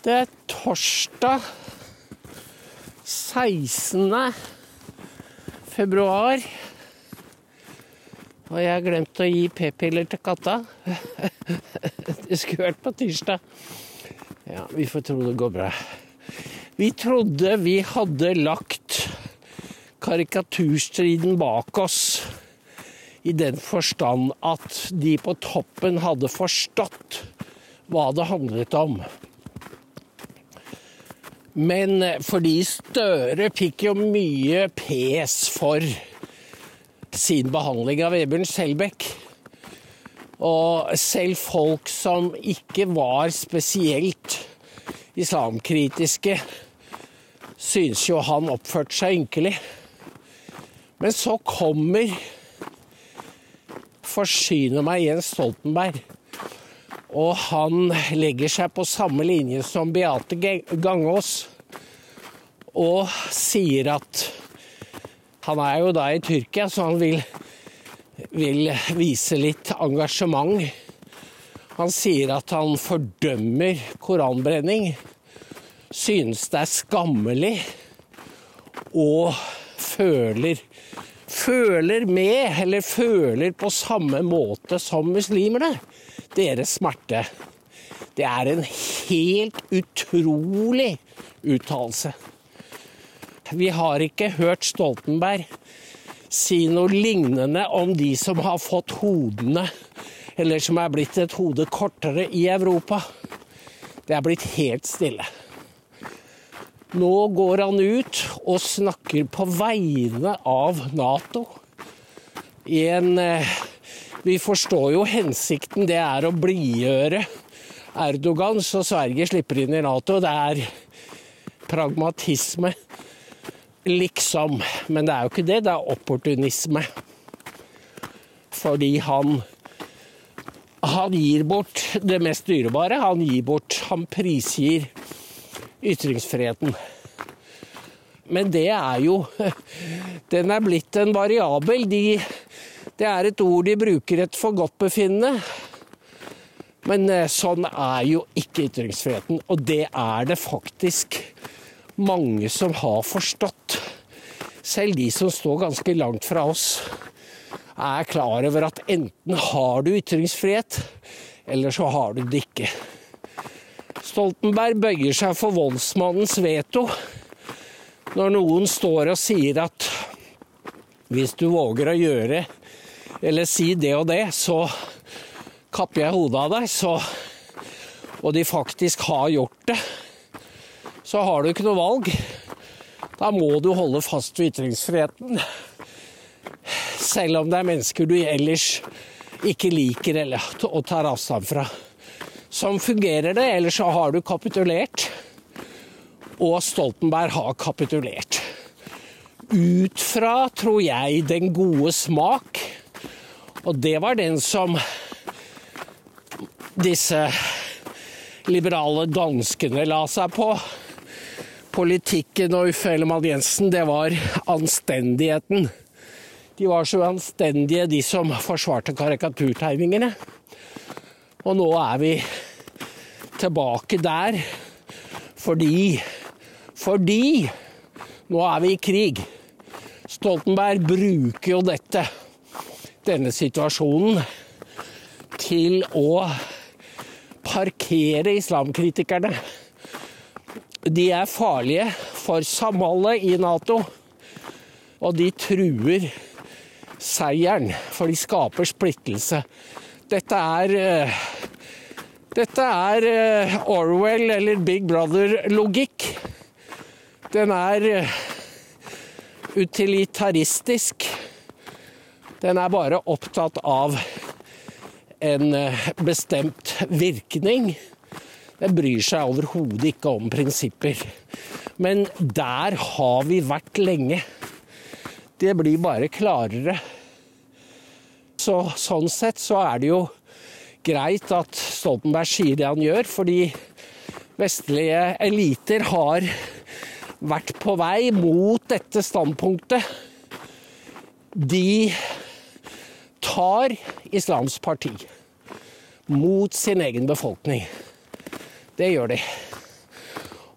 Det er torsdag 16. februar. Og jeg har glemt å gi p-piller til katta. Det skulle vært på tirsdag. Ja, vi får tro det går bra. Vi trodde vi hadde lagt karikaturstriden bak oss. I den forstand at de på toppen hadde forstått hva det handlet om. Men fordi Støre fikk jo mye pes for sin behandling av Vebjørn Selbekk. Og selv folk som ikke var spesielt islamkritiske, syns jo han oppførte seg ynkelig. Men så kommer Forsyne meg Jens Stoltenberg. Og han legger seg på samme linje som Beate Gangås og sier at han er jo da i Tyrkia, så han vil, vil vise litt engasjement. Han sier at han fordømmer koranbrenning, synes det er skammelig og føler føler med, eller føler på samme måte som muslimerne, deres smerte. Det er en helt utrolig uttalelse. Vi har ikke hørt Stoltenberg si noe lignende om de som har fått hodene, eller som er blitt et hode kortere i Europa. Det er blitt helt stille. Nå går han ut og snakker på vegne av Nato. I en Vi forstår jo hensikten, det er å blidgjøre Erdogan så Sverige slipper inn i Nato. Det er pragmatisme, liksom. Men det er jo ikke det, det er opportunisme. Fordi han han gir bort det mest dyrebare. Han gir bort Han prisgir ytringsfriheten. Men det er jo Den er blitt en variabel. De, det er et ord de bruker et forgodtbefinnende. Men sånn er jo ikke ytringsfriheten. Og det er det faktisk mange som har forstått. Selv de som står ganske langt fra oss, er klar over at enten har du ytringsfrihet, eller så har du det ikke. Stoltenberg bøyer seg for voldsmannens veto når noen står og sier at hvis du våger å gjøre eller si det og det, så kapper jeg hodet av deg, så Og de faktisk har gjort det, så har du ikke noe valg. Da må du holde fast ved ytringsfriheten. Selv om det er mennesker du ellers ikke liker eller og tar avstand fra. Sånn fungerer det, ellers så har du kapitulert. Og Stoltenberg har kapitulert. Ut fra, tror jeg, den gode smak. Og det var den som disse liberale danskene la seg på. Politikken og Uffe Ellemann Jensen, det var anstendigheten. De var så anstendige, de som forsvarte karikaturtegningene. Og nå er vi tilbake der fordi Fordi nå er vi i krig. Stoltenberg bruker jo dette, denne situasjonen, til å parkere islamkritikerne. De er farlige for samholdet i Nato, og de truer seieren, for de skaper splittelse. Dette er Dette er Orwell eller Big Brother-logikk. Den er utilitaristisk. Den er bare opptatt av en bestemt virkning. Den bryr seg overhodet ikke om prinsipper. Men der har vi vært lenge. Det blir bare klarere. Så, sånn sett så er det jo greit at Stoltenberg sier det han gjør, fordi vestlige eliter har vært på vei mot dette standpunktet. De tar islams parti mot sin egen befolkning. Det gjør de.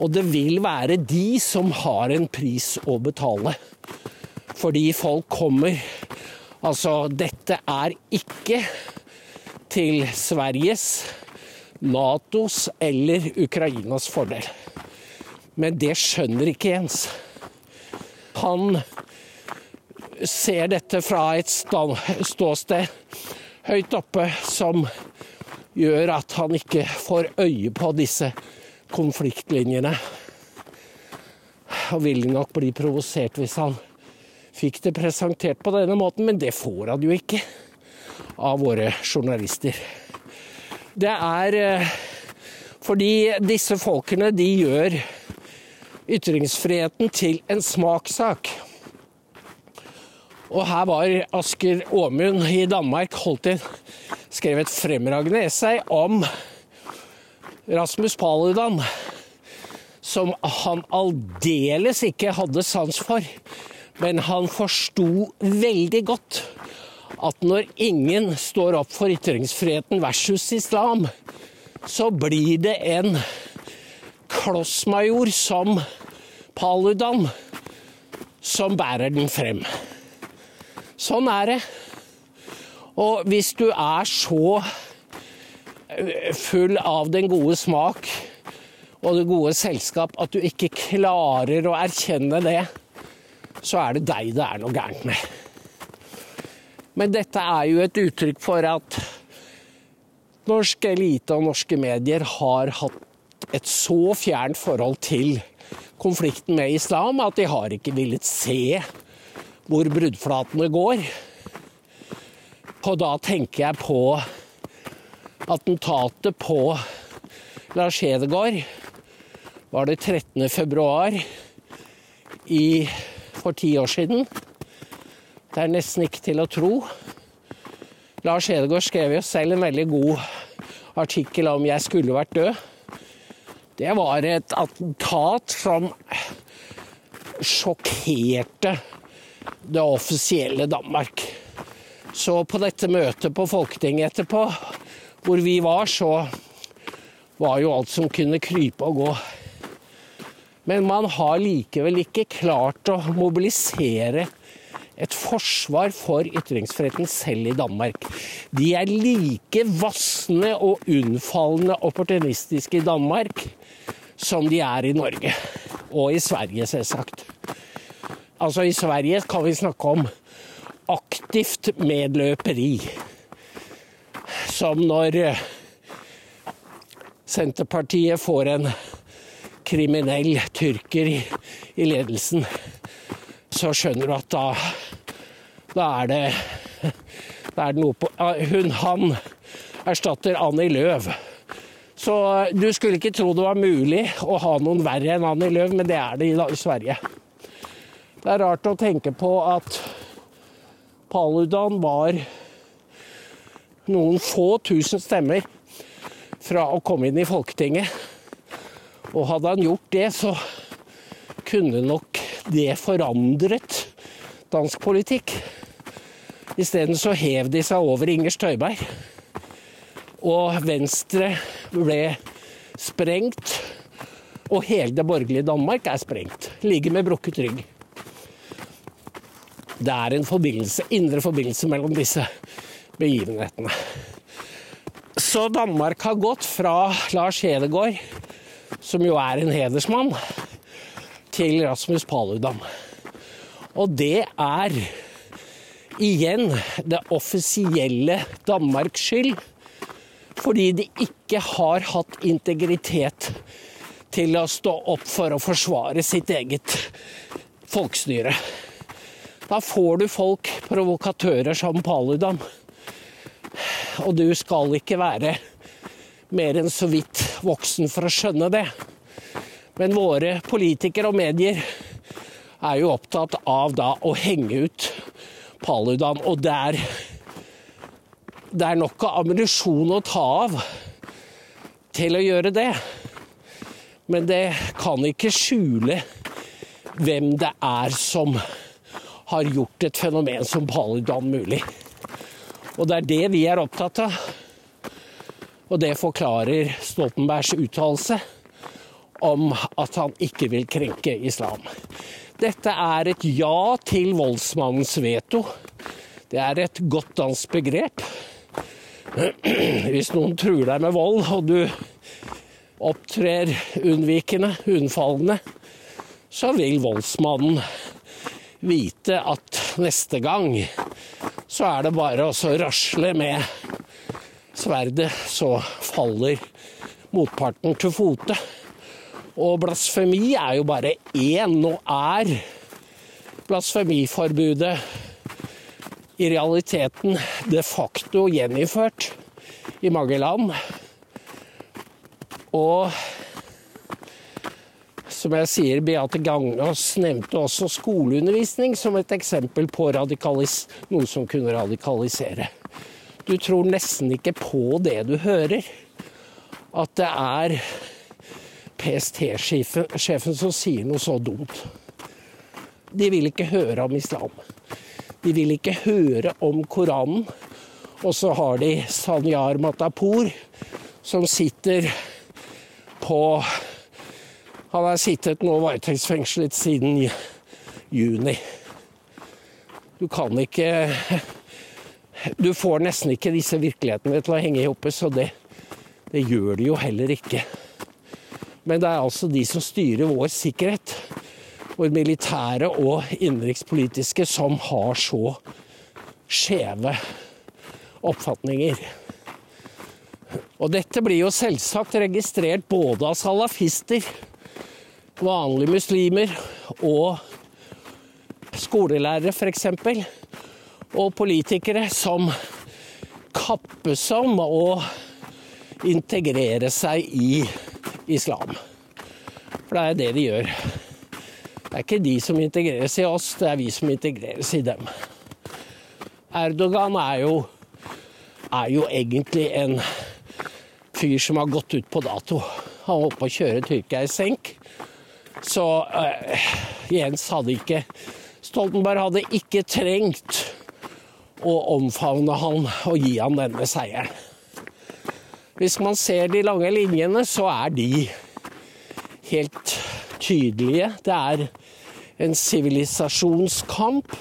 Og det vil være de som har en pris å betale. Fordi folk kommer Altså, dette er ikke til Sveriges, Natos eller Ukrainas fordel. Men det skjønner ikke Jens. Han ser dette fra et ståsted høyt oppe som gjør at han ikke får øye på disse konfliktlinjene. Og ville nok bli provosert hvis han fikk det presentert på denne måten, men det får han jo ikke av våre journalister. Det er eh, fordi disse folkene, de gjør ytringsfriheten til en smakssak. Og her var Asker Aamund i Danmark holdt en, skrev et fremragende essay om Rasmus Paludan, som han aldeles ikke hadde sans for. Men han forsto veldig godt at når ingen står opp for ytringsfriheten versus islam, så blir det en klossmajor som Paludan som bærer den frem. Sånn er det. Og hvis du er så eh, full av den gode smak og det gode selskap at du ikke klarer å erkjenne det, så er det deg det er noe gærent med. Men dette er jo et uttrykk for at norsk elite og norske medier har hatt et så fjernt forhold til konflikten med islam at de har ikke villet se hvor bruddflatene går. Og da tenker jeg på attentatet på Lars Hedegaard var det 13. februar for ti år siden. Det er nesten ikke til å tro. Lars Hedegaard skrev jo selv en veldig god artikkel om 'Jeg skulle vært død'. Det var et attentat som sjokkerte det offisielle Danmark. Så på dette møtet på Folketinget etterpå, hvor vi var, så var jo alt som kunne krype og gå. Men man har likevel ikke klart å mobilisere et forsvar for ytringsfriheten selv i Danmark. De er like vassende og unnfallende opportunistiske i Danmark som de er i Norge. Og i Sverige, selvsagt. Altså, i Sverige kan vi snakke om aktivt medløperi. Som når Senterpartiet får en kriminell tyrker i, i ledelsen, så skjønner du at da, da er det da er det noe på Hun, han erstatter Annie Løv. Så du skulle ikke tro det var mulig å ha noen verre enn Annie Løv, men det er det i, Sverige. Det er rart å tenke på at Paludan var noen få tusen stemmer fra å komme inn i Folketinget og hadde han gjort det, så kunne nok det forandret dansk politikk. Isteden så hev de seg over Inger Støyberg. Og Venstre ble sprengt. Og hele det borgerlige Danmark er sprengt. Ligger med brukket rygg. Det er en forbindelse, indre forbindelse mellom disse begivenhetene. Så Danmark har gått fra Lars Hedegaard som jo er en hedersmann, til Rasmus Paludan. Og det er igjen det offisielle Danmarks skyld, fordi de ikke har hatt integritet til å stå opp for å forsvare sitt eget folkestyre. Da får du folk, provokatører som Paludan. Og du skal ikke være mer enn så vidt voksen for å skjønne det. Men våre politikere og medier er jo opptatt av da å henge ut Paludan. Og det er, det er nok av ammunisjon å ta av til å gjøre det. Men det kan ikke skjule hvem det er som har gjort et fenomen som Paludan mulig. Og det er det vi er opptatt av. Og det forklarer Stoltenbergs uttalelse om at han ikke vil krenke islam. Dette er et ja til voldsmannens veto. Det er et godt dansk begrep. Hvis noen truer deg med vold, og du opptrer unnvikende, unnfallende, så vil voldsmannen vite at neste gang så er det bare å rasle med sverdet, så faller motparten til fote. Og blasfemi er jo bare én. Nå er blasfemiforbudet i realiteten de facto gjeninnført i mange land. Og som jeg sier, Beate Gangås nevnte også skoleundervisning som et eksempel på noe som kunne radikalisere. Du tror nesten ikke på det du hører. At det er PST-sjefen som sier noe så dumt. De vil ikke høre om islam. De vil ikke høre om Koranen. Og så har de Sanyar Matapour, som sitter på Han har sittet nå varetektsfengslet siden juni. Du kan ikke Du får nesten ikke disse virkelighetene til å henge oppe, så det, det gjør de jo heller ikke. Men det er altså de som styrer vår sikkerhet vår militære og innenrikspolitiske, som har så skjeve oppfatninger. Og dette blir jo selvsagt registrert både av salafister, vanlige muslimer og skolelærere f.eks. Og politikere som kappes om å integrere seg i islam. For det er det de gjør. Det er ikke de som integreres i oss, det er vi som integreres i dem. Erdogan er jo, er jo egentlig en fyr som har gått ut på dato. Han holdt på å kjøre Tyrkia i senk. Så uh, Jens hadde ikke Stoltenberg hadde ikke trengt å omfavne han og gi han denne seieren. Hvis man ser de lange linjene, så er de helt tydelige. Det er en sivilisasjonskamp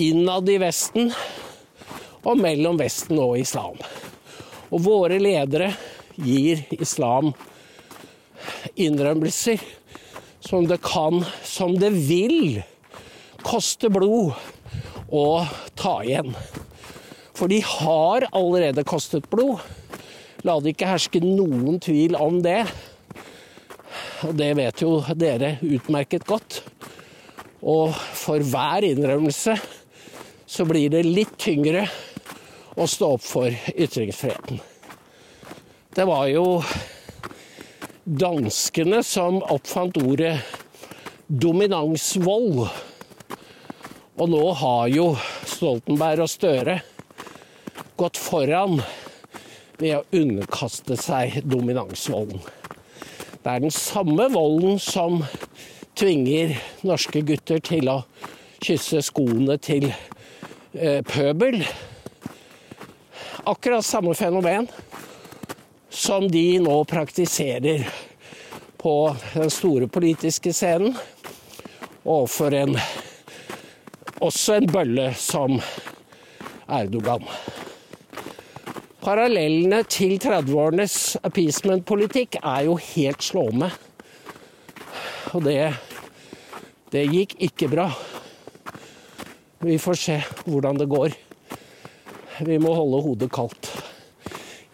innad i Vesten og mellom Vesten og islam. Og våre ledere gir islam innrømmelser som det kan, som det vil koste blod å ta igjen. For de har allerede kostet blod. La det ikke herske noen tvil om det. Og det vet jo dere utmerket godt. Og for hver innrømmelse så blir det litt tyngre å stå opp for ytringsfriheten. Det var jo danskene som oppfant ordet dominansvold. Og nå har jo Stoltenberg og Støre gått foran ved å underkaste seg dominansvolden. Det er den samme volden som tvinger norske gutter til å kysse skoene til eh, pøbel. Akkurat samme fenomen som de nå praktiserer på den store politiske scenen overfor en også en bølle som Erdogan. Parallellene til 30-årenes appeasement-politikk er jo helt slående. Og det, det gikk ikke bra. Vi får se hvordan det går. Vi må holde hodet kaldt.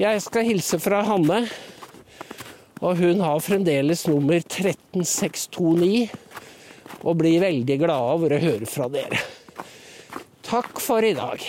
Jeg skal hilse fra Hanne, og hun har fremdeles nummer 13629 og blir veldig glad over å høre fra dere. Takk for i dag.